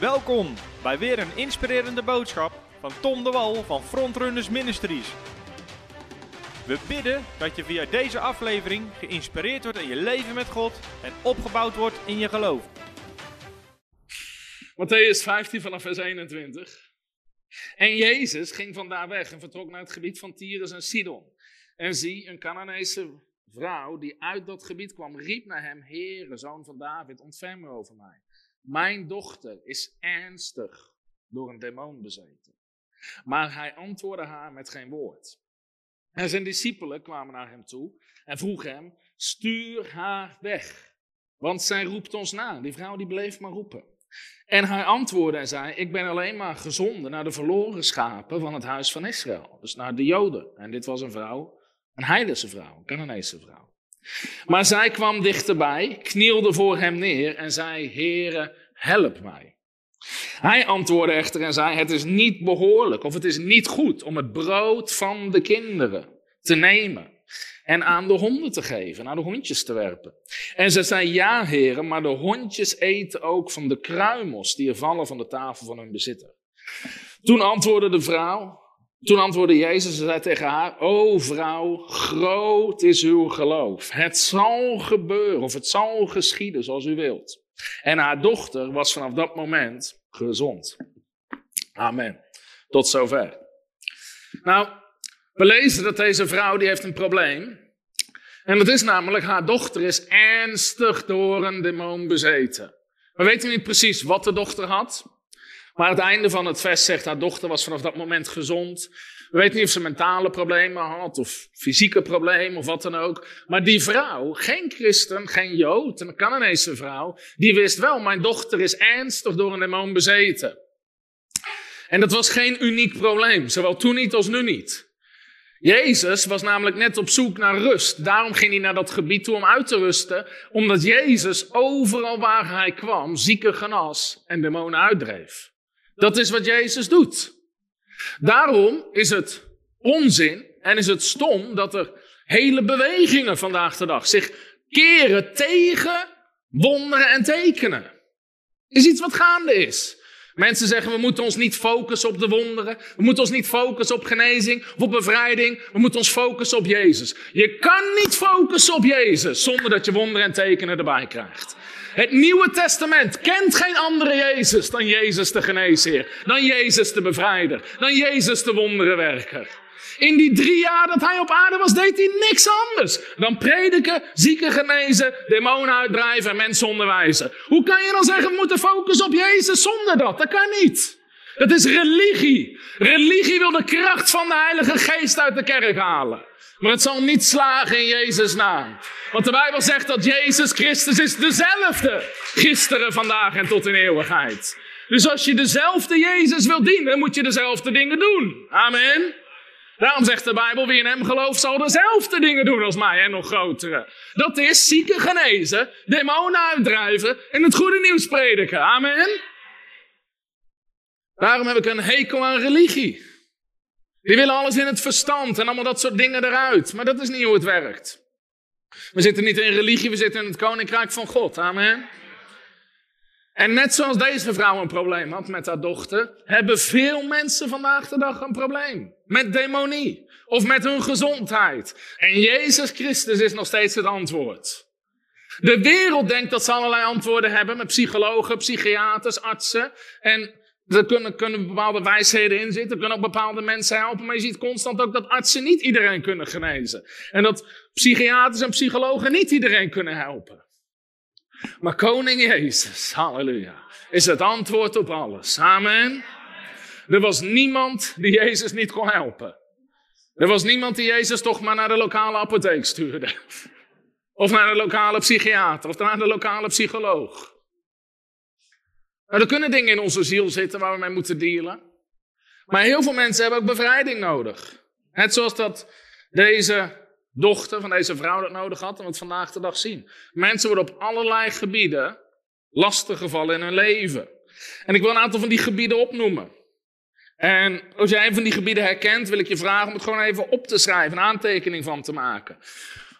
Welkom bij weer een inspirerende boodschap van Tom de Wal van Frontrunners Ministries. We bidden dat je via deze aflevering geïnspireerd wordt in je leven met God en opgebouwd wordt in je geloof. Matthäus 15 vanaf vers 21. En Jezus ging vandaar weg en vertrok naar het gebied van Tyrus en Sidon. En zie, een Canaanese vrouw die uit dat gebied kwam, riep naar hem, Heere, zoon van David, ontferm me over mij. Mijn dochter is ernstig door een demon bezeten. Maar hij antwoordde haar met geen woord. En zijn discipelen kwamen naar hem toe en vroegen hem, stuur haar weg, want zij roept ons na. Die vrouw die bleef maar roepen. En hij antwoordde en zei, ik ben alleen maar gezonden naar de verloren schapen van het huis van Israël. Dus naar de Joden. En dit was een vrouw, een heidense vrouw, een Canaanese vrouw. Maar zij kwam dichterbij, knielde voor hem neer en zei, Heere, help mij. Hij antwoordde echter en zei, het is niet behoorlijk of het is niet goed om het brood van de kinderen te nemen en aan de honden te geven, aan de hondjes te werpen. En ze zei, ja heren, maar de hondjes eten ook van de kruimels die er vallen van de tafel van hun bezitter. Toen antwoordde de vrouw, toen antwoordde Jezus en zei tegen haar, o vrouw, groot is uw geloof. Het zal gebeuren of het zal geschieden zoals u wilt. En haar dochter was vanaf dat moment gezond. Amen. Tot zover. Nou, we lezen dat deze vrouw die heeft een probleem. En dat is namelijk, haar dochter is ernstig door een demon bezeten. We weten niet precies wat de dochter had. Maar het einde van het vers zegt, haar dochter was vanaf dat moment gezond. We weten niet of ze mentale problemen had, of fysieke problemen, of wat dan ook. Maar die vrouw, geen christen, geen jood, een Canaanese vrouw, die wist wel, mijn dochter is ernstig door een demon bezeten. En dat was geen uniek probleem, zowel toen niet als nu niet. Jezus was namelijk net op zoek naar rust. Daarom ging hij naar dat gebied toe om uit te rusten. Omdat Jezus overal waar hij kwam zieken genas en demonen uitdreef. Dat is wat Jezus doet. Daarom is het onzin en is het stom dat er hele bewegingen vandaag de dag zich keren tegen wonderen en tekenen. Is iets wat gaande is. Mensen zeggen we moeten ons niet focussen op de wonderen. We moeten ons niet focussen op genezing of op bevrijding. We moeten ons focussen op Jezus. Je kan niet focussen op Jezus zonder dat je wonderen en tekenen erbij krijgt. Het Nieuwe Testament kent geen andere Jezus dan Jezus de geneesheer, dan Jezus de bevrijder, dan Jezus de wonderenwerker. In die drie jaar dat hij op aarde was, deed hij niks anders dan prediken, zieken genezen, demonen uitdrijven en mensen onderwijzen. Hoe kan je dan zeggen, we moeten focussen op Jezus zonder dat? Dat kan niet. Dat is religie. Religie wil de kracht van de Heilige Geest uit de kerk halen. Maar het zal niet slagen in Jezus' naam. Want de Bijbel zegt dat Jezus Christus is dezelfde. Gisteren, vandaag en tot in eeuwigheid. Dus als je dezelfde Jezus wil dienen, moet je dezelfde dingen doen. Amen. Daarom zegt de Bijbel, wie in hem gelooft zal dezelfde dingen doen als mij en nog grotere. Dat is zieken genezen, demonen uitdrijven en het goede nieuws prediken. Amen. Daarom heb ik een hekel aan religie. Die willen alles in het verstand en allemaal dat soort dingen eruit. Maar dat is niet hoe het werkt. We zitten niet in religie, we zitten in het koninkrijk van God. Amen. En net zoals deze vrouw een probleem had met haar dochter, hebben veel mensen vandaag de dag een probleem. Met demonie of met hun gezondheid. En Jezus Christus is nog steeds het antwoord. De wereld denkt dat ze allerlei antwoorden hebben met psychologen, psychiaters, artsen. En er kunnen, bepaalde wijsheden in zitten, kunnen ook bepaalde mensen helpen. Maar je ziet constant ook dat artsen niet iedereen kunnen genezen. En dat psychiaters en psychologen niet iedereen kunnen helpen. Maar koning Jezus, halleluja, is het antwoord op alles. Amen. Er was niemand die Jezus niet kon helpen. Er was niemand die Jezus toch maar naar de lokale apotheek stuurde. Of naar de lokale psychiater, of naar de lokale psycholoog. Nou, er kunnen dingen in onze ziel zitten waar we mee moeten dealen. Maar heel veel mensen hebben ook bevrijding nodig. Net zoals dat deze dochter van deze vrouw dat nodig had en we het vandaag de dag zien. Mensen worden op allerlei gebieden lastiggevallen in hun leven. En ik wil een aantal van die gebieden opnoemen. En als jij een van die gebieden herkent, wil ik je vragen om het gewoon even op te schrijven, een aantekening van te maken.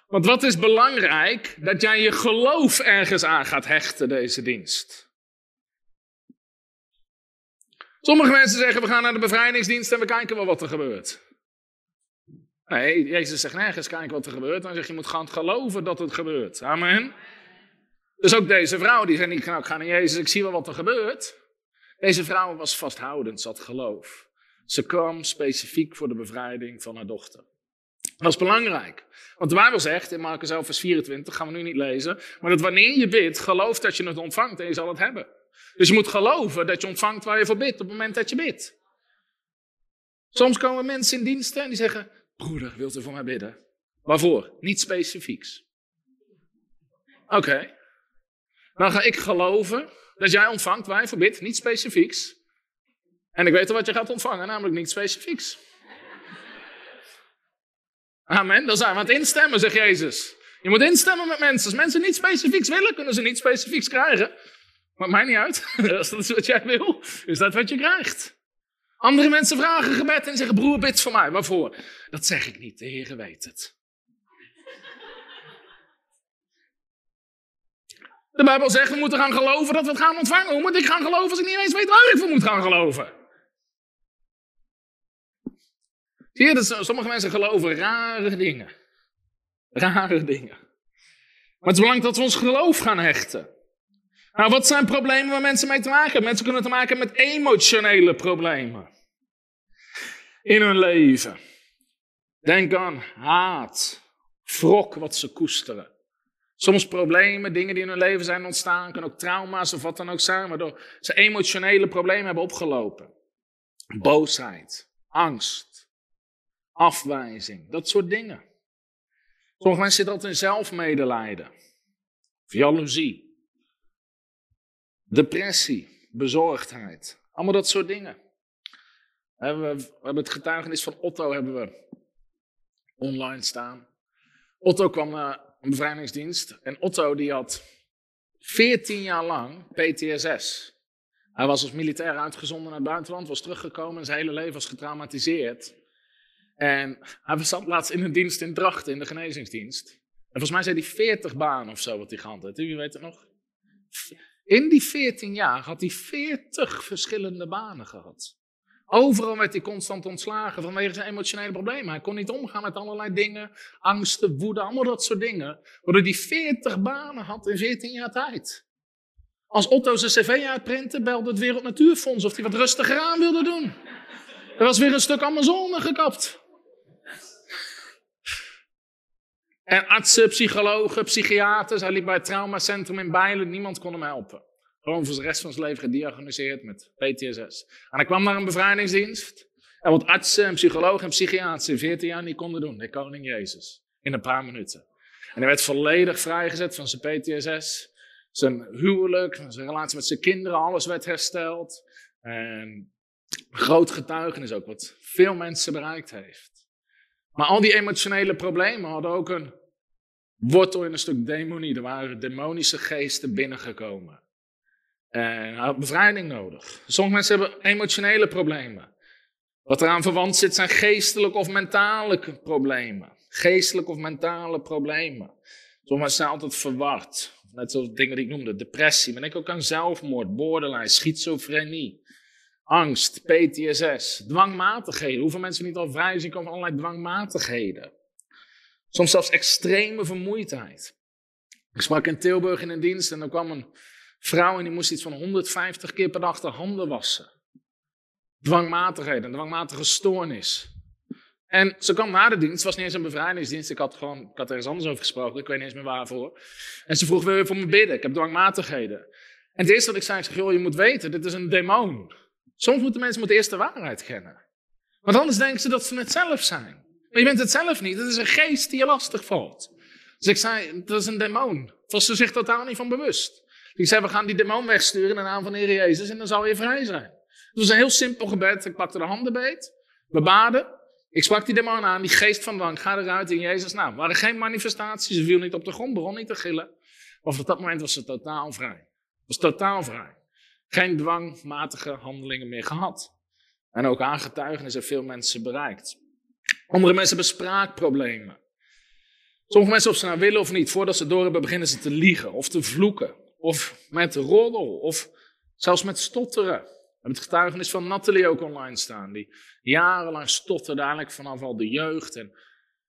Want wat is belangrijk? Dat jij je geloof ergens aan gaat hechten, deze dienst. Sommige mensen zeggen, we gaan naar de bevrijdingsdienst en we kijken wel wat er gebeurt. Nee, Jezus zegt nergens kijken wat er gebeurt. Dan zeg je, moet gaan geloven dat het gebeurt. Amen. Dus ook deze vrouw, die zei nou, ik ga naar Jezus, ik zie wel wat er gebeurt. Deze vrouw was vasthoudend, had geloof. Ze kwam specifiek voor de bevrijding van haar dochter. Dat is belangrijk. Want de Bijbel zegt in Marcus 11, vers 24, gaan we nu niet lezen, maar dat wanneer je bidt, geloof dat je het ontvangt en je zal het hebben. Dus je moet geloven dat je ontvangt waar je voor bidt op het moment dat je bidt. Soms komen mensen in diensten en die zeggen, broeder, wilt u voor mij bidden? Waarvoor? Niet specifieks. Oké. Dan ga ik geloven dat jij ontvangt waar je voor bidt, niet specifieks. En ik weet al wat je gaat ontvangen, namelijk niet specifieks. Amen. Dan zijn we aan het instemmen, zegt Jezus. Je moet instemmen met mensen. Als mensen niet specifieks willen, kunnen ze niet specifieks krijgen. Maakt mij niet uit. Als dat is wat jij wil, is dat wat je krijgt. Andere mensen vragen gebed en zeggen: Broer, bid voor mij. Waarvoor? Dat zeg ik niet. De Heer weet het. De Bijbel zegt: we moeten gaan geloven dat we het gaan ontvangen. Hoe moet ik gaan geloven als ik niet eens weet waar ik voor moet gaan geloven? Zie je, sommige mensen geloven rare dingen. Rare dingen. Maar het is belangrijk dat we ons geloof gaan hechten. Nou, wat zijn problemen waar mensen mee te maken hebben? Mensen kunnen te maken met emotionele problemen in hun leven. Denk aan haat, wrok wat ze koesteren. Soms problemen, dingen die in hun leven zijn ontstaan, kunnen ook trauma's of wat dan ook zijn, waardoor ze emotionele problemen hebben opgelopen. Boosheid, angst, afwijzing, dat soort dingen. Sommige mensen zitten altijd in zelfmedelijden, of jaloezie. Depressie, bezorgdheid. Allemaal dat soort dingen. We hebben het getuigenis van Otto hebben we online staan. Otto kwam naar een bevrijdingsdienst. En Otto die had 14 jaar lang PTSS. Hij was als militair uitgezonden naar het buitenland, was teruggekomen en zijn hele leven was getraumatiseerd. En hij zat laatst in een dienst in Drachten, in de genezingsdienst. En volgens mij zei hij 40 banen of zo wat hij gehad had. Wie weet het nog? In die 14 jaar had hij 40 verschillende banen gehad. Overal werd hij constant ontslagen vanwege zijn emotionele problemen. Hij kon niet omgaan met allerlei dingen, angsten, woede, allemaal dat soort dingen. Waardoor hij 40 banen had in 14 jaar tijd. Als Otto zijn cv uitprintte, belde het Wereld Natuurfonds of hij wat rustiger aan wilde doen. Er was weer een stuk Amazone gekapt. En artsen, psychologen, psychiaters. Hij liep bij het traumacentrum in Bijlen. Niemand kon hem helpen. Gewoon voor de rest van zijn leven gediagnosticeerd met PTSS. En hij kwam naar een bevrijdingsdienst. En wat artsen en psychologen en psychiaters in 14 jaar niet konden doen. De koning Jezus. In een paar minuten. En hij werd volledig vrijgezet van zijn PTSS. Zijn huwelijk, zijn relatie met zijn kinderen, alles werd hersteld. En groot getuigenis ook, wat veel mensen bereikt heeft. Maar al die emotionele problemen hadden ook een wortel in een stuk demonie. Er waren demonische geesten binnengekomen. En had bevrijding nodig. Sommige mensen hebben emotionele problemen. Wat eraan verwant zit zijn geestelijke of mentale problemen. Geestelijke of mentale problemen. Sommige mensen zijn altijd verward. Net zoals dingen die ik noemde. Depressie. Maar denk ook aan zelfmoord, borderline, schizofrenie. Angst, PTSS, dwangmatigheden. Hoeveel mensen niet al vrij zijn van allerlei dwangmatigheden. Soms zelfs extreme vermoeidheid. Ik sprak in Tilburg in een dienst en er kwam een vrouw en die moest iets van 150 keer per dag de handen wassen. Dwangmatigheden, dwangmatige stoornis. En ze kwam na de dienst, was niet eens een bevrijdingsdienst, ik had gewoon, ik had ergens anders over gesproken, ik weet niet eens meer waarvoor. En ze vroeg, je voor me bidden? Ik heb dwangmatigheden. En het eerste wat ik zei, ik zeg, joh, je moet weten, dit is een demon. Soms moeten mensen moeten eerst de waarheid kennen. Want anders denken ze dat ze het zelf zijn. Maar je bent het zelf niet, het is een geest die je lastig valt. Dus ik zei, dat is een demon. Was ze zich totaal niet van bewust. Ik zei, we gaan die demon wegsturen in de naam van Heer Jezus en dan zal je vrij zijn. Het was een heel simpel gebed. Ik pakte de handen beet, we baden. Ik sprak die demon aan, die geest van dwang, ga eruit in Jezus' naam. Waren geen manifestaties, ze viel niet op de grond, begon niet te gillen. Maar op dat moment was ze totaal vrij. Was totaal vrij. Geen dwangmatige handelingen meer gehad. En ook aan hebben veel mensen bereikt. Andere mensen hebben spraakproblemen. Sommige mensen, of ze nou willen of niet, voordat ze door hebben, beginnen ze te liegen of te vloeken of met roddel, of zelfs met stotteren. hebben het getuigenis van Nathalie ook online staan. Die jarenlang stotterde eigenlijk vanaf al de jeugd. En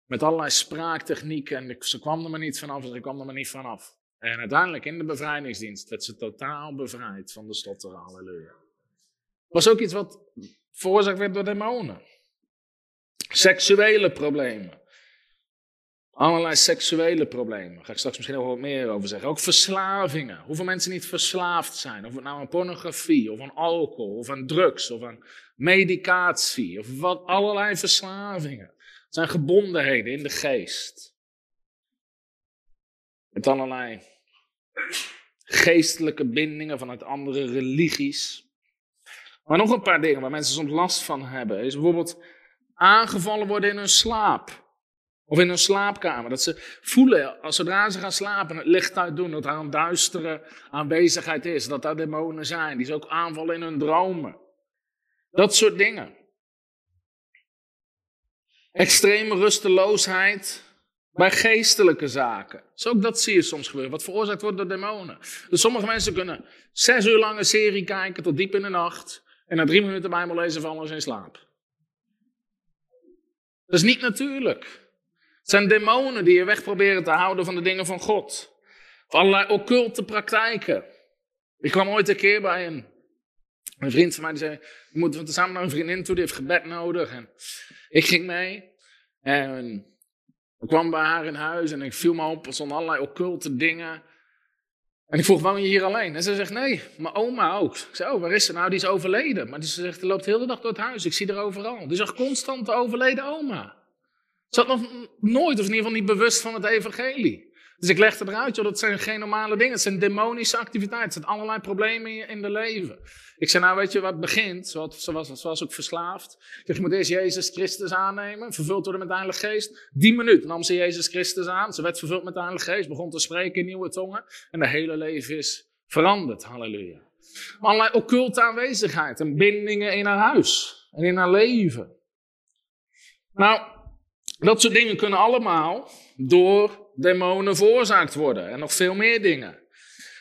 met allerlei spraaktechnieken. En ze kwam er maar niet vanaf ze kwam er maar niet vanaf. En uiteindelijk in de bevrijdingsdienst werd ze totaal bevrijd van de stotteren. Halleluja. Was ook iets wat veroorzaakt werd door demonen. Seksuele problemen. Allerlei seksuele problemen. Daar ga ik straks misschien nog wat meer over zeggen. Ook verslavingen. Hoeveel mensen niet verslaafd zijn. Of het nou aan pornografie, of aan alcohol, of aan drugs, of aan medicatie. Of wat, allerlei verslavingen. Het zijn gebondenheden in de geest. Met allerlei geestelijke bindingen vanuit andere religies. Maar nog een paar dingen waar mensen soms last van hebben. Is bijvoorbeeld aangevallen worden in hun slaap. Of in hun slaapkamer. Dat ze voelen, als zodra ze gaan slapen, het licht uitdoen, dat er een duistere aanwezigheid is. Dat daar demonen zijn. Die ze ook aanvallen in hun dromen. Dat soort dingen. Extreme rusteloosheid bij geestelijke zaken. Dus ook dat zie je soms gebeuren. Wat veroorzaakt wordt door demonen. Dus sommige mensen kunnen zes uur lang een serie kijken tot diep in de nacht. En na drie minuten Bijbel lezen vallen ze in slaap. Dat is niet natuurlijk. Het zijn demonen die je weg proberen te houden van de dingen van God. Of allerlei occulte praktijken. Ik kwam ooit een keer bij een, een vriend van mij die zei: We moeten samen naar een vriendin toe, die heeft gebed nodig. En ik ging mee. En ik kwam bij haar in huis en ik viel me op, er stonden allerlei occulte dingen. En ik vroeg, woon je hier alleen? En ze zegt, nee, mijn oma ook. Ik zei, oh, waar is ze nou? Die is overleden. Maar ze zegt, ze loopt de hele dag door het huis. Ik zie haar overal. Die zag constant de overleden oma. Ze had nog nooit, of in ieder geval niet bewust van het evangelie. Dus ik legde eruit, joh, dat zijn geen normale dingen. Het zijn demonische activiteiten. Het zijn allerlei problemen in je leven. Ik zei, nou weet je wat begint? Ze was, ook verslaafd. Ik je moet eerst Jezus Christus aannemen, vervuld worden met de Heilige Geest. Die minuut nam ze Jezus Christus aan. Ze werd vervuld met de Heilige Geest, begon te spreken in nieuwe tongen. En haar hele leven is veranderd, halleluja. Maar allerlei occulte aanwezigheid en bindingen in haar huis en in haar leven. Nou, dat soort dingen kunnen allemaal door demonen veroorzaakt worden. En nog veel meer dingen.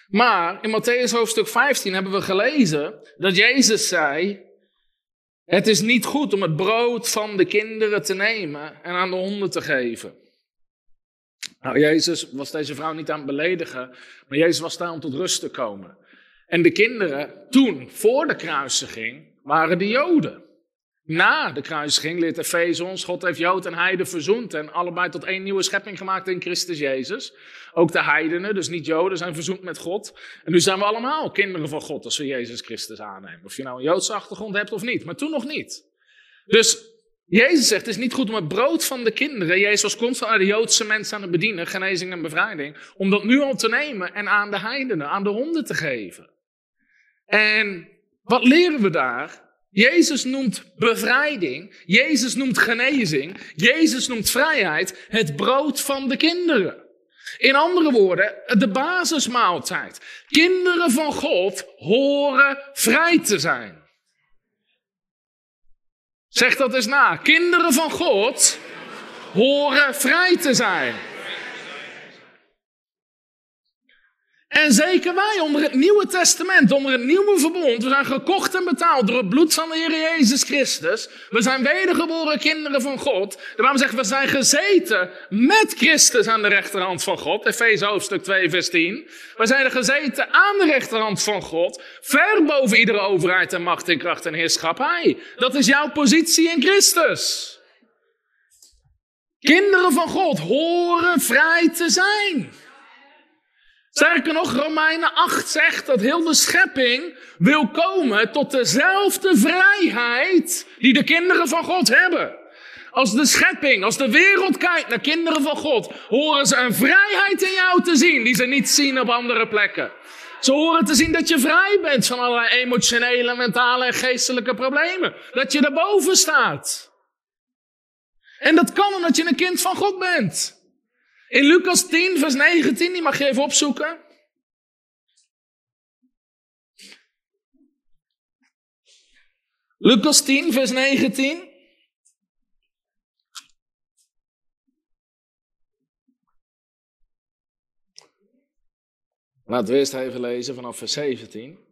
Maar in Matthäus hoofdstuk 15 hebben we gelezen dat Jezus zei: Het is niet goed om het brood van de kinderen te nemen en aan de honden te geven. Nou, Jezus was deze vrouw niet aan het beledigen, maar Jezus was daar om tot rust te komen. En de kinderen toen, voor de kruisiging, waren de Joden. Na de kruisiging leert Efeze ons, God heeft Jood en Heiden verzoend en allebei tot één nieuwe schepping gemaakt in Christus Jezus. Ook de heidenen, dus niet Joden, zijn verzoend met God. En nu zijn we allemaal kinderen van God als we Jezus Christus aannemen. Of je nou een Joodse achtergrond hebt of niet, maar toen nog niet. Dus Jezus zegt, het is niet goed om het brood van de kinderen, Jezus constant aan de Joodse mensen aan het bedienen, genezing en bevrijding, om dat nu al te nemen en aan de heidenen, aan de honden te geven. En wat leren we daar? Jezus noemt bevrijding, Jezus noemt genezing, Jezus noemt vrijheid het brood van de kinderen. In andere woorden, de basismaaltijd. Kinderen van God horen vrij te zijn. Zeg dat eens na. Kinderen van God horen vrij te zijn. En zeker wij onder het Nieuwe Testament, onder het Nieuwe Verbond, we zijn gekocht en betaald door het bloed van de Heer Jezus Christus. We zijn wedergeboren kinderen van God. De Bijbel zegt, we zijn gezeten met Christus aan de rechterhand van God. Efeze hoofdstuk 2, vers 10. We zijn er gezeten aan de rechterhand van God, ver boven iedere overheid en macht en kracht en heerschappij. Dat is jouw positie in Christus. Kinderen van God horen vrij te zijn. Sterker nog, Romeinen 8 zegt dat heel de schepping wil komen tot dezelfde vrijheid die de kinderen van God hebben. Als de schepping, als de wereld kijkt naar kinderen van God, horen ze een vrijheid in jou te zien die ze niet zien op andere plekken. Ze horen te zien dat je vrij bent van allerlei emotionele, mentale en geestelijke problemen. Dat je erboven staat. En dat kan omdat je een kind van God bent. In Lucas 10, vers 19, die mag je even opzoeken. Lucas 10, vers 19. Laten we eerst even lezen vanaf vers 17.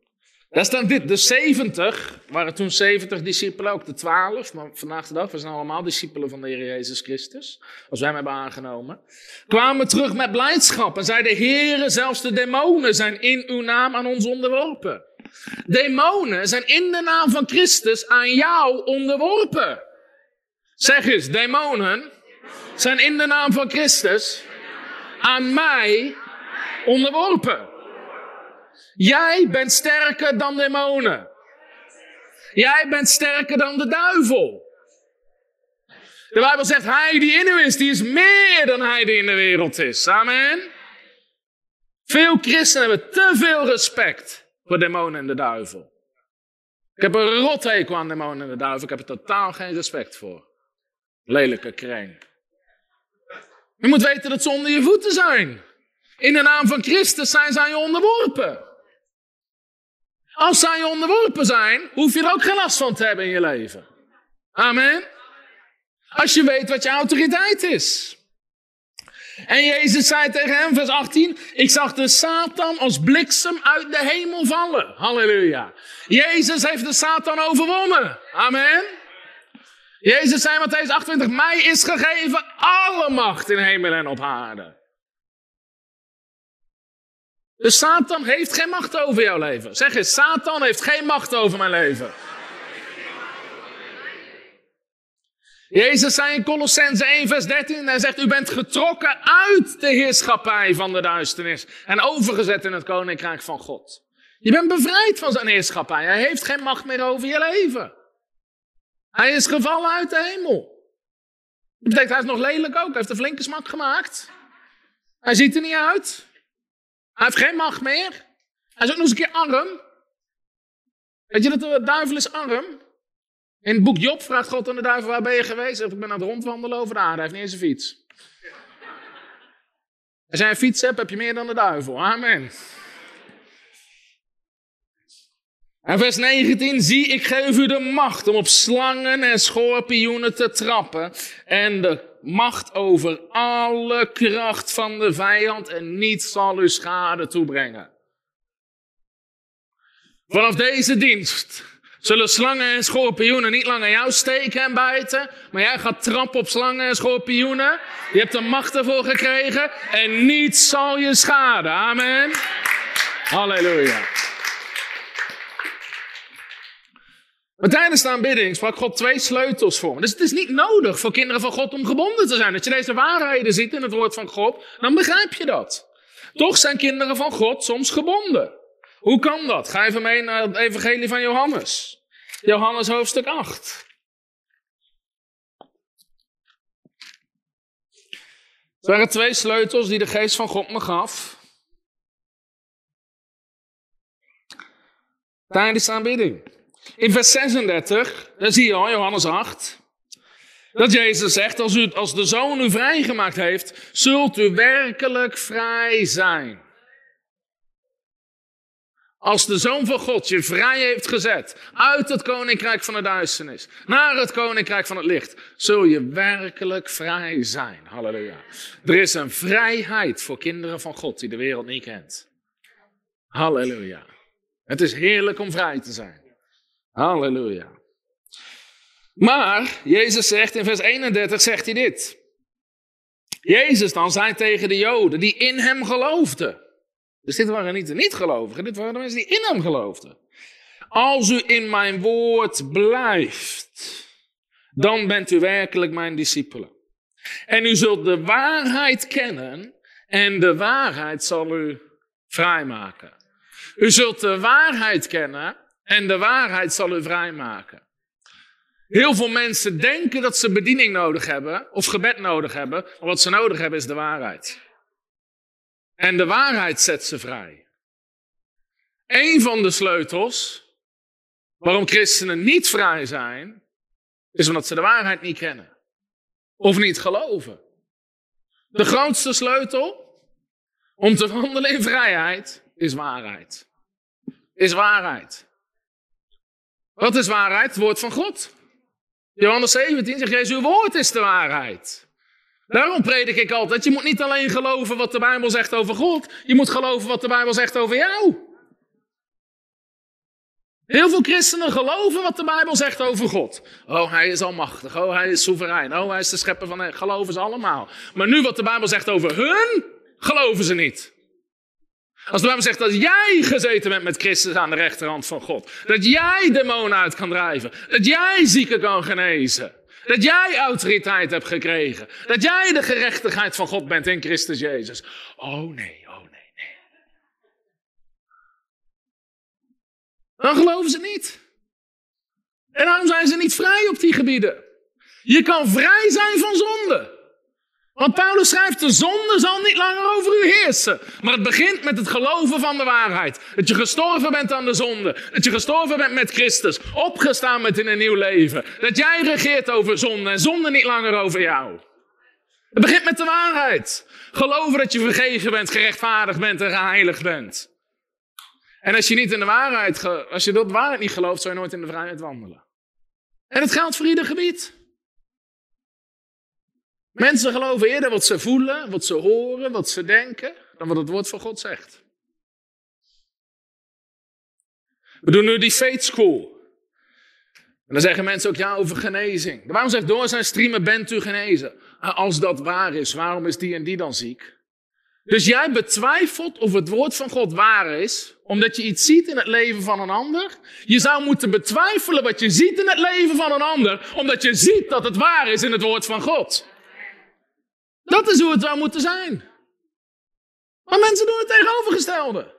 Daar staat dit, de 70, waren toen 70 discipelen, ook de 12, maar vandaag de dag, we zijn allemaal discipelen van de Heer Jezus Christus, als wij hem hebben aangenomen, kwamen terug met blijdschap en zeiden, Heere, zelfs de demonen zijn in uw naam aan ons onderworpen. Demonen zijn in de naam van Christus aan jou onderworpen. Zeg eens, demonen zijn in de naam van Christus aan mij onderworpen. Jij bent sterker dan demonen. Jij bent sterker dan de duivel. De Bijbel zegt, hij die in u is, die is meer dan hij die in de wereld is. Amen. Veel christenen hebben te veel respect voor demonen en de duivel. Ik heb een rothekel aan demonen en de duivel. Ik heb er totaal geen respect voor. Lelijke kreng. Je moet weten dat ze onder je voeten zijn. In de naam van Christus zijn aan je onderworpen. Als zij onderworpen zijn, hoef je er ook geen last van te hebben in je leven. Amen. Als je weet wat je autoriteit is. En Jezus zei tegen hem, vers 18, ik zag de Satan als bliksem uit de hemel vallen. Halleluja. Jezus heeft de Satan overwonnen. Amen. Jezus zei Matthäus 28, mij is gegeven alle macht in hemel en op aarde. Dus Satan heeft geen macht over jouw leven. Zeg eens, Satan heeft geen macht over mijn leven. Jezus zei in Colossense 1 vers 13, hij zegt, u bent getrokken uit de heerschappij van de duisternis en overgezet in het koninkrijk van God. Je bent bevrijd van zijn heerschappij. Hij heeft geen macht meer over je leven. Hij is gevallen uit de hemel. Dat betekent, hij is nog lelijk ook. Hij heeft een flinke smak gemaakt. Hij ziet er niet uit. Hij heeft geen macht meer. Hij is ook nog eens een keer arm. Weet je dat de duivel is arm? In het boek Job vraagt God aan de duivel, waar ben je geweest? Ik ben aan het rondwandelen over de aarde. Hij heeft niet eens een fiets. Als jij een fiets hebt, heb je meer dan de duivel. Amen. En vers 19, zie ik geef u de macht om op slangen en schorpioenen te trappen en de macht over alle kracht van de vijand en niets zal u schade toebrengen. Vanaf deze dienst zullen slangen en schorpioenen niet langer jou steken en bijten, maar jij gaat trappen op slangen en schorpioenen. Je hebt de macht ervoor gekregen en niets zal je schaden. Amen. Halleluja. Maar tijdens de aanbidding sprak God twee sleutels voor me. Dus het is niet nodig voor kinderen van God om gebonden te zijn. Als je deze waarheden ziet in het woord van God, dan begrijp je dat. Toch zijn kinderen van God soms gebonden. Hoe kan dat? Ga even mee naar het evangelie van Johannes. Johannes hoofdstuk 8. Er waren twee sleutels die de geest van God me gaf. Tijdens de aanbidding. In vers 36, daar zie je al, Johannes 8. Dat Jezus zegt, als, u, als de Zoon u vrijgemaakt heeft, zult u werkelijk vrij zijn. Als de Zoon van God je vrij heeft gezet uit het koninkrijk van de duisternis naar het koninkrijk van het licht, zul je werkelijk vrij zijn. Halleluja. Er is een vrijheid voor kinderen van God die de wereld niet kent. Halleluja. Het is heerlijk om vrij te zijn. Halleluja. Maar Jezus zegt in vers 31, zegt hij dit. Jezus dan zei tegen de Joden die in hem geloofden. Dus dit waren niet de niet-gelovigen, dit waren de mensen die in hem geloofden. Als u in mijn woord blijft, dan bent u werkelijk mijn discipelen. En u zult de waarheid kennen en de waarheid zal u vrijmaken. U zult de waarheid kennen en de waarheid zal u vrijmaken. Heel veel mensen denken dat ze bediening nodig hebben of gebed nodig hebben, maar wat ze nodig hebben is de waarheid. En de waarheid zet ze vrij. Een van de sleutels waarom christenen niet vrij zijn, is omdat ze de waarheid niet kennen of niet geloven. De grootste sleutel om te wandelen in vrijheid is waarheid. Is waarheid. Wat is waarheid? Het woord van God. Johannes 17 zegt Jezus, uw woord is de waarheid. Daarom predik ik altijd, je moet niet alleen geloven wat de Bijbel zegt over God, je moet geloven wat de Bijbel zegt over jou. Heel veel christenen geloven wat de Bijbel zegt over God. Oh, hij is almachtig. Oh, hij is soeverein. Oh, hij is de schepper van... Geloven ze allemaal. Maar nu wat de Bijbel zegt over hun, geloven ze niet. Als de Bijbel zegt dat jij gezeten bent met Christus aan de rechterhand van God. Dat jij demonen uit kan drijven. Dat jij zieken kan genezen. Dat jij autoriteit hebt gekregen. Dat jij de gerechtigheid van God bent in Christus Jezus. Oh nee, oh nee, nee. Dan geloven ze niet. En daarom zijn ze niet vrij op die gebieden. Je kan vrij zijn van zonde. Want Paulus schrijft, de zonde zal niet langer over u heersen. Maar het begint met het geloven van de waarheid. Dat je gestorven bent aan de zonde. Dat je gestorven bent met Christus. Opgestaan bent in een nieuw leven. Dat jij regeert over zonde en zonde niet langer over jou. Het begint met de waarheid. Geloven dat je vergeven bent, gerechtvaardigd bent en geheiligd bent. En als je, niet in de waarheid, als je dat waarheid niet gelooft, zou je nooit in de vrijheid wandelen. En het geldt voor ieder gebied. Mensen geloven eerder wat ze voelen, wat ze horen, wat ze denken, dan wat het woord van God zegt. We doen nu die faith school. En dan zeggen mensen ook ja over genezing. Waarom zegt door zijn streamen bent u genezen? Als dat waar is, waarom is die en die dan ziek? Dus jij betwijfelt of het woord van God waar is, omdat je iets ziet in het leven van een ander. Je zou moeten betwijfelen wat je ziet in het leven van een ander, omdat je ziet dat het waar is in het woord van God. Dat is hoe het zou moeten zijn. Maar mensen doen het tegenovergestelde.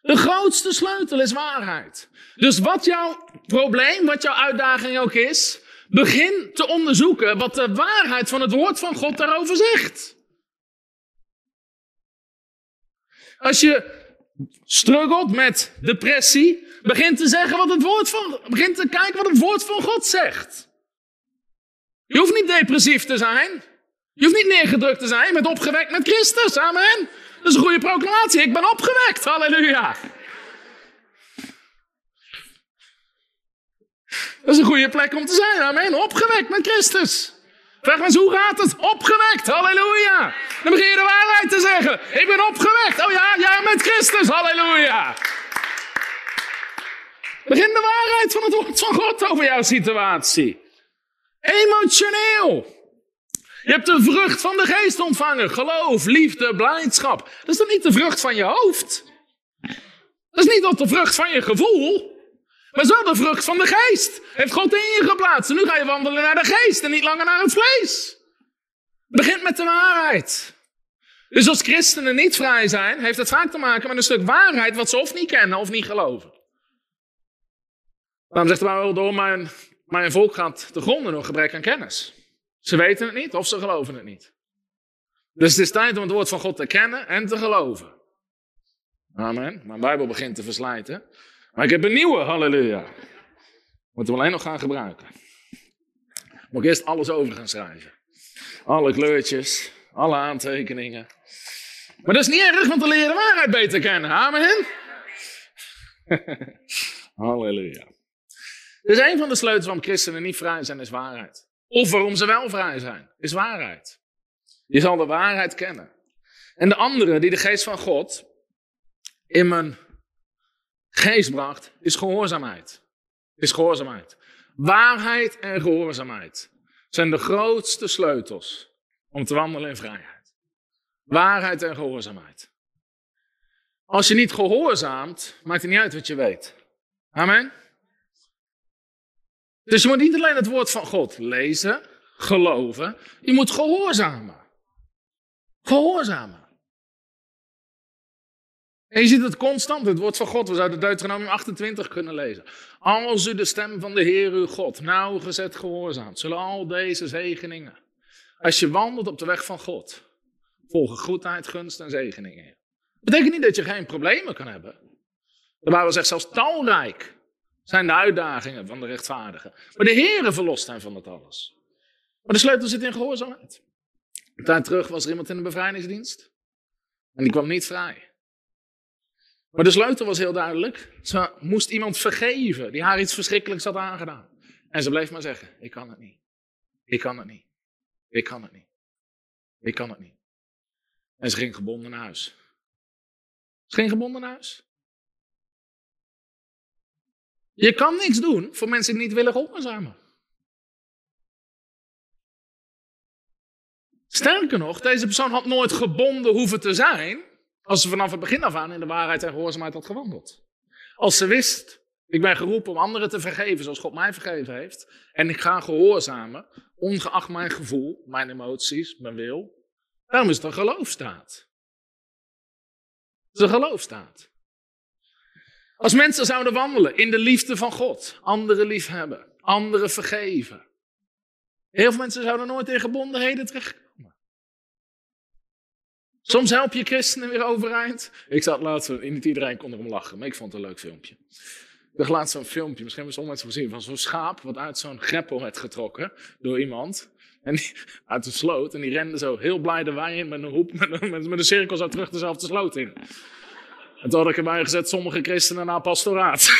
De grootste sleutel is waarheid. Dus wat jouw probleem, wat jouw uitdaging ook is, begin te onderzoeken wat de waarheid van het woord van God daarover zegt. Als je struggelt met depressie, begin te zeggen wat het woord van, begin te kijken wat het woord van God zegt. Je hoeft niet depressief te zijn. Je hoeft niet neergedrukt te zijn, je bent opgewekt met Christus. Amen. Dat is een goede proclamatie. Ik ben opgewekt. Halleluja. Dat is een goede plek om te zijn. Amen. Opgewekt met Christus. Vraag eens, hoe gaat het? Opgewekt. Halleluja. Dan begin je de waarheid te zeggen. Ik ben opgewekt. Oh ja, ja, met Christus. Halleluja. Begin de waarheid van het woord van God over jouw situatie. Emotioneel. Je hebt de vrucht van de geest ontvangen. Geloof, liefde, blijdschap. Dat is toch niet de vrucht van je hoofd? Dat is niet op de vrucht van je gevoel. Maar zo de vrucht van de geest. Heeft God in je geplaatst. En nu ga je wandelen naar de geest en niet langer naar het vlees. Begint met de waarheid. Dus als christenen niet vrij zijn, heeft het vaak te maken met een stuk waarheid wat ze of niet kennen of niet geloven. Daarom zegt de Bijbel door, mijn, mijn volk gaat te gronden door gebrek aan kennis. Ze weten het niet of ze geloven het niet. Dus het is tijd om het woord van God te kennen en te geloven. Amen. Mijn Bijbel begint te verslijten. Maar ik heb een nieuwe, halleluja. Moeten we alleen nog gaan gebruiken. Moet ik eerst alles over gaan schrijven. Alle kleurtjes, alle aantekeningen. Maar dat is niet erg, want leer je de waarheid beter kennen. Amen. halleluja. Dus een van de sleutels waarom christenen niet vrij zijn, is waarheid. Of waarom ze wel vrij zijn, is waarheid. Je zal de waarheid kennen. En de andere die de geest van God in mijn geest bracht, is gehoorzaamheid. Is gehoorzaamheid. Waarheid en gehoorzaamheid zijn de grootste sleutels om te wandelen in vrijheid. Waarheid en gehoorzaamheid. Als je niet gehoorzaamt, maakt het niet uit wat je weet. Amen. Dus je moet niet alleen het woord van God lezen, geloven, je moet gehoorzamen. Gehoorzamen. En je ziet het constant, het woord van God. We zouden Deuteronomium 28 kunnen lezen. Als u de stem van de Heer uw God nauwgezet gehoorzaamt, zullen al deze zegeningen. Als je wandelt op de weg van God, volgen goedheid, gunst en zegeningen. Dat betekent niet dat je geen problemen kan hebben. De Bijbel zegt zelfs talrijk zijn de uitdagingen van de rechtvaardigen. Maar de Heere verlost hen van dat alles. Maar de sleutel zit in gehoorzaamheid. Een tijd terug was er iemand in de bevrijdingsdienst. En die kwam niet vrij. Maar de sleutel was heel duidelijk. Ze moest iemand vergeven die haar iets verschrikkelijks had aangedaan. En ze bleef maar zeggen, ik kan het niet. Ik kan het niet. Ik kan het niet. Ik kan het niet. En ze ging gebonden naar huis. Ze ging gebonden naar huis. Je kan niks doen voor mensen die niet willen gehoorzamen. Sterker nog, deze persoon had nooit gebonden hoeven te zijn als ze vanaf het begin af aan in de waarheid en gehoorzaamheid had gewandeld. Als ze wist, ik ben geroepen om anderen te vergeven zoals God mij vergeven heeft. En ik ga gehoorzamen, ongeacht mijn gevoel, mijn emoties, mijn wil. Daarom is het een geloofstaat. Het is een geloofstaat. Als mensen zouden wandelen in de liefde van God, anderen liefhebben, anderen vergeven. Heel veel mensen zouden nooit in gebondenheden terechtkomen. Soms help je christenen weer overeind. Ik zat laatst, niet iedereen kon erom lachen, maar ik vond het een leuk filmpje. Ik zag laatst zo'n filmpje, misschien hebben sommige mensen gezien, van zo'n schaap wat uit zo'n greppel werd getrokken door iemand. En uit de sloot. En die rende zo heel blij de wei in met een hoep, met met, een cirkel zo terug dezelfde sloot in. En toen had ik erbij gezet, sommige christenen naar pastoraat.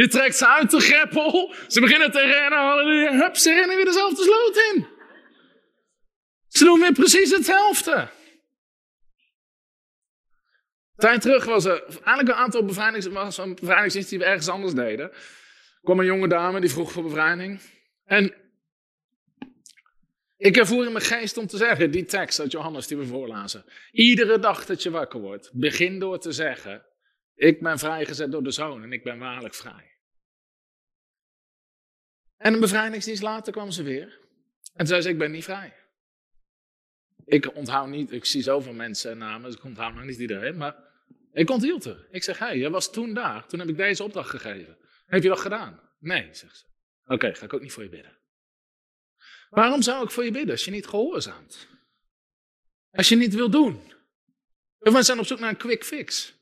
je trekt ze uit de greppel, ze beginnen te rennen, hup, ze rennen weer dezelfde sloot in. Ze doen weer precies hetzelfde tijd terug was er eigenlijk een aantal bevrijdingsdiensten die we ergens anders deden. Er kwam een jonge dame die vroeg voor bevrijding. En ik ervoer in mijn geest om te zeggen, die tekst uit Johannes die we voorlazen. Iedere dag dat je wakker wordt, begin door te zeggen, ik ben vrijgezet door de zoon en ik ben waarlijk vrij. En een bevrijdingsdienst later kwam ze weer. En zei ze, ik ben niet vrij. Ik onthoud niet, ik zie zoveel mensen en namen, dus ik onthoud nog niet iedereen, maar ik onthield er. Ik zeg, hé, hey, jij was toen daar. Toen heb ik deze opdracht gegeven. Heb je dat gedaan? Nee, zegt ze. Oké, ga ik ook niet voor je bidden. Waarom zou ik voor je bidden als je niet gehoorzaamt? Als je niet wil doen? We zijn op zoek naar een quick fix.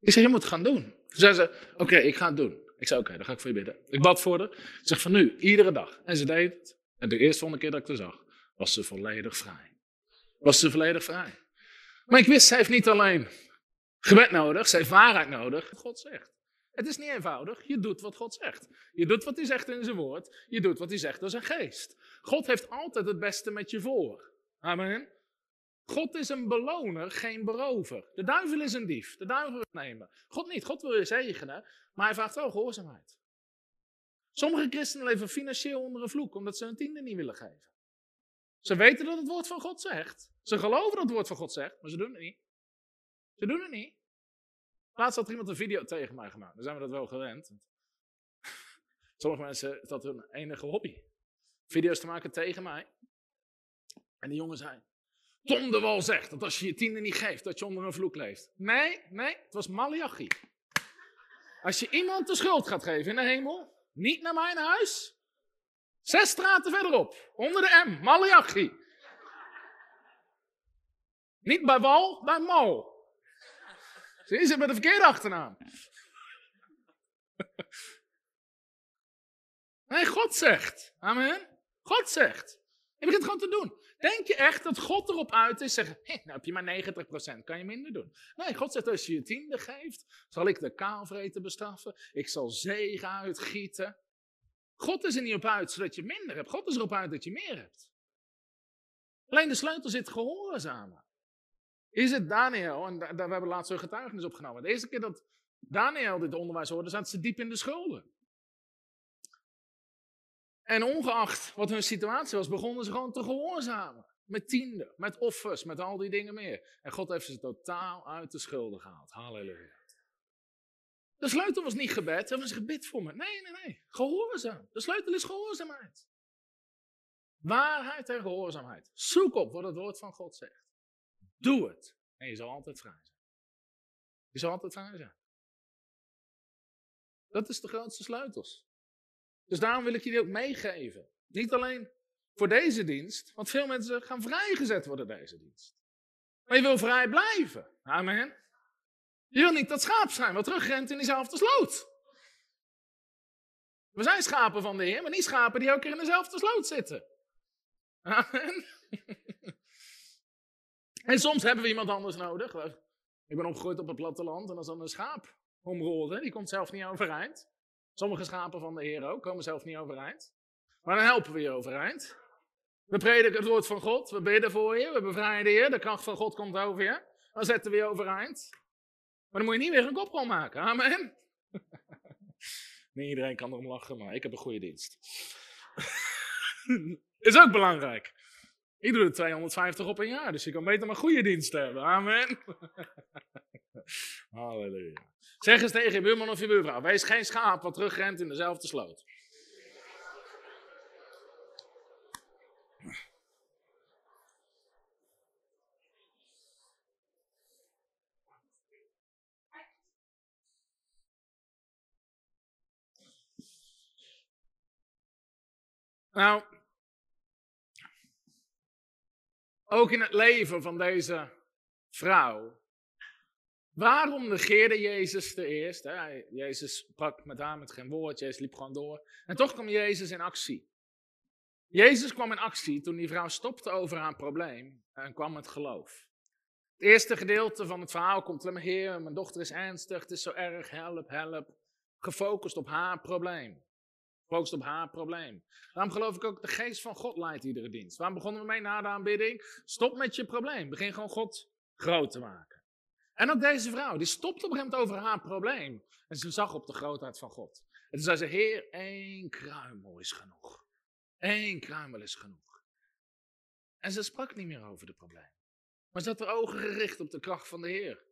Ik zeg, je moet het gaan doen. Toen zei ze, oké, ik ga het doen. Ik zei, oké, dan ga ik voor je bidden. Ik bad voor haar. Ik zeg, van nu, iedere dag. En ze deed het. En de eerste volgende keer dat ik haar zag, was ze volledig vrij. Was ze volledig vrij. Maar ik wist, zij heeft niet alleen gebed nodig, ze heeft waarheid nodig, God zegt. Het is niet eenvoudig, je doet wat God zegt. Je doet wat hij zegt in zijn woord, je doet wat hij zegt door zijn geest. God heeft altijd het beste met je voor. Amen. God is een beloner, geen berover. De duivel is een dief, de duivel wil nemen. God niet, God wil je zegenen, maar hij vraagt wel gehoorzaamheid. Sommige christenen leven financieel onder een vloek, omdat ze hun tiende niet willen geven. Ze weten dat het woord van God zegt. Ze geloven dat het woord van God zegt, maar ze doen het niet. Ze doen het niet. Laatst had er iemand een video tegen mij gemaakt. Dan zijn we dat wel gewend. Sommige mensen is dat hun enige hobby. Video's te maken tegen mij. En die jongen zei: Tom de Wal zegt dat als je je tiende niet geeft, dat je onder een vloek leeft. Nee, nee, het was Malachi. Als je iemand de schuld gaat geven in de hemel, niet naar mijn huis. Zes straten verderop, onder de M, Malachi. Niet bij Wal, bij Mal. Ze zit met de verkeerde achternaam. Nee, God zegt. Amen. God zegt. Je begint gewoon te doen. Denk je echt dat God erop uit is zeggen, hey, nou heb je maar 90%, kan je minder doen. Nee, God zegt als je je tiende geeft, zal ik de kaalvreten bestraffen. Ik zal zegen uitgieten. God is er niet op uit zodat je minder hebt. God is erop uit dat je meer hebt. Alleen de sleutel zit gehoorzamen. Is het Daniel, en daar, we hebben laatst een getuigenis opgenomen. De eerste keer dat Daniel dit onderwijs hoorde, zaten ze diep in de schulden. En ongeacht wat hun situatie was, begonnen ze gewoon te gehoorzamen. Met tienden, met offers, met al die dingen meer. En God heeft ze totaal uit de schulden gehaald. Halleluja. De sleutel was niet gebed, dat was gebed voor me. Nee, nee, nee. Gehoorzaam. De sleutel is gehoorzaamheid. Waarheid en gehoorzaamheid. Zoek op wat het woord van God zegt. Doe het. En je zal altijd vrij zijn. Je zal altijd vrij zijn. Dat is de grootste sleutels. Dus daarom wil ik je die ook meegeven. Niet alleen voor deze dienst, want veel mensen gaan vrijgezet worden deze dienst. Maar je wil vrij blijven. Amen. Je wil niet dat schaap zijn wat terugrent in diezelfde sloot. We zijn schapen van de Heer, maar niet schapen die ook keer in dezelfde sloot zitten. Amen. En soms hebben we iemand anders nodig. Ik ben opgegroeid op het platteland en als dan een schaap omrolt, die komt zelf niet overeind. Sommige schapen van de Heer ook komen zelf niet overeind. Maar dan helpen we je overeind. We prediken het woord van God, we bidden voor je, we bevrijden je, de kracht van God komt over je. Dan zetten we je overeind. Maar dan moet je niet weer een koprol maken, amen. Niet iedereen kan erom lachen, maar ik heb een goede dienst. is ook belangrijk. Ik doe er 250 op een jaar, dus je kan beter maar goede dienst hebben. Amen. Halleluja. Zeg eens tegen je buurman of je buurvrouw: wees geen schaap wat terugrent in dezelfde sloot. Nou, ook in het leven van deze vrouw. Waarom negeerde Jezus de eerst? Hè? Jezus sprak met haar met geen woord, Jezus liep gewoon door. En toch kwam Jezus in actie. Jezus kwam in actie toen die vrouw stopte over haar probleem en kwam het geloof. Het eerste gedeelte van het verhaal komt maar, Heer, mijn dochter is ernstig, het is zo erg, help, help. Gefocust op haar probleem. Focust op haar probleem. Daarom geloof ik ook, de geest van God leidt iedere dienst. Waarom begonnen we mee na de aanbidding? Stop met je probleem. Begin gewoon God groot te maken. En ook deze vrouw, die stopte op een gegeven over haar probleem. En ze zag op de grootheid van God. En toen zei ze, Heer, één kruimel is genoeg. Eén kruimel is genoeg. En ze sprak niet meer over de probleem. Maar ze had haar ogen gericht op de kracht van de Heer.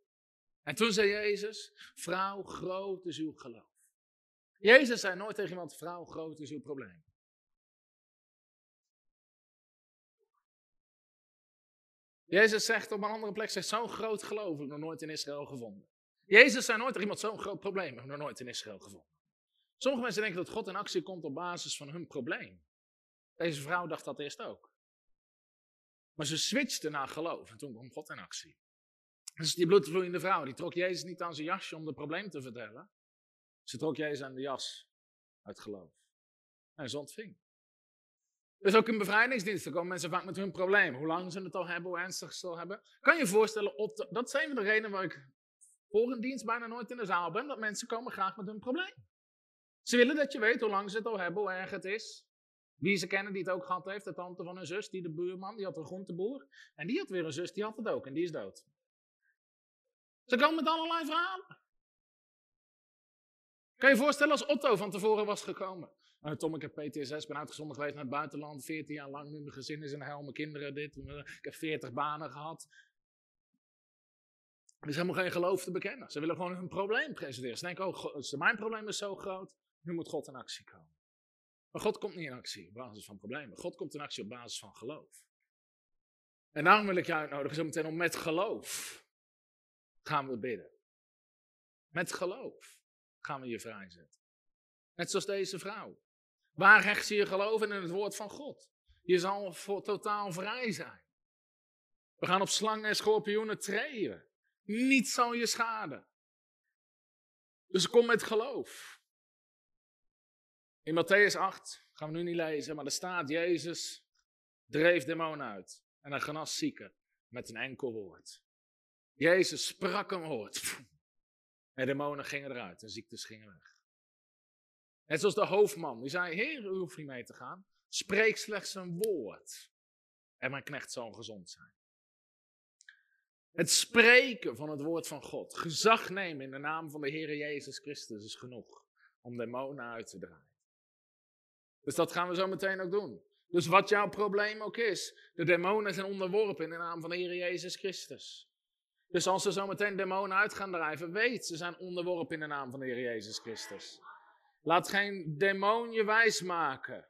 En toen zei Jezus, vrouw, groot is uw geloof. Jezus zei nooit tegen iemand, vrouw, groot is uw probleem. Jezus zegt op een andere plek, zegt zo'n groot geloof heb ik nog nooit in Israël gevonden. Jezus zei nooit tegen iemand, zo'n groot probleem heb ik nog nooit in Israël gevonden. Sommige mensen denken dat God in actie komt op basis van hun probleem. Deze vrouw dacht dat eerst ook. Maar ze switchte naar geloof en toen kwam God in actie. Dus die bloedvloeiende vrouw, die trok Jezus niet aan zijn jasje om het probleem te vertellen. Ze trok Jezus aan de jas uit geloof. En ze ontving. Dus ook in bevrijdingsdiensten komen mensen vaak met hun probleem. Hoe lang ze het al hebben, hoe ernstig ze het al hebben. Kan je je voorstellen, op dat zijn van de redenen waar ik voor een dienst bijna nooit in de zaal ben. Dat mensen komen graag met hun probleem. Ze willen dat je weet hoe lang ze het al hebben, hoe erg het is. Wie ze kennen die het ook gehad heeft, de tante van een zus, die de buurman, die had een groenteboer. En die had weer een zus, die had het ook en die is dood. Ze komen met allerlei verhalen. Kan je je voorstellen als Otto van tevoren was gekomen? Uh, Tom, ik heb PTSS, ben uitgezonden geweest naar het buitenland, 14 jaar lang, nu mijn gezin is in hel, mijn kinderen dit, ik heb 40 banen gehad. Er is helemaal geen geloof te bekennen. Ze willen gewoon hun probleem presenteren. Ze denken, oh, mijn probleem is zo groot, nu moet God in actie komen. Maar God komt niet in actie op basis van problemen. God komt in actie op basis van geloof. En daarom wil ik je uitnodigen, zo meteen om met geloof gaan we bidden. Met geloof gaan we je vrijzetten. Net zoals deze vrouw. Waar hecht je je geloof in? het woord van God? Je zal voor totaal vrij zijn. We gaan op slangen en schorpioenen treden. Niets zal je schaden. Dus kom met geloof. In Matthäus 8, gaan we nu niet lezen, maar er staat Jezus dreef demonen uit. En hij genas zieken met een enkel woord. Jezus sprak een woord. En demonen gingen eruit en ziektes gingen weg. Net zoals de hoofdman, die zei, heer, u hoeft niet mee te gaan. Spreek slechts een woord. En mijn knecht zal gezond zijn. Het spreken van het woord van God, gezag nemen in de naam van de Heer Jezus Christus is genoeg om demonen uit te draaien. Dus dat gaan we zo meteen ook doen. Dus wat jouw probleem ook is, de demonen zijn onderworpen in de naam van de Heer Jezus Christus. Dus als ze zo meteen demonen uit gaan drijven, weet, ze zijn onderworpen in de naam van de Heer Jezus Christus. Laat geen demon je wijs maken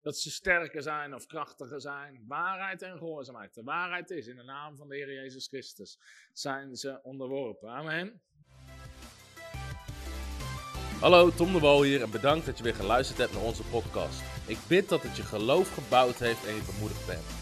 dat ze sterker zijn of krachtiger zijn. Waarheid en gehoorzaamheid. De waarheid is, in de naam van de Heer Jezus Christus zijn ze onderworpen. Amen. Hallo, Tom de Wol hier en bedankt dat je weer geluisterd hebt naar onze podcast. Ik bid dat het je geloof gebouwd heeft en je bemoedigd bent.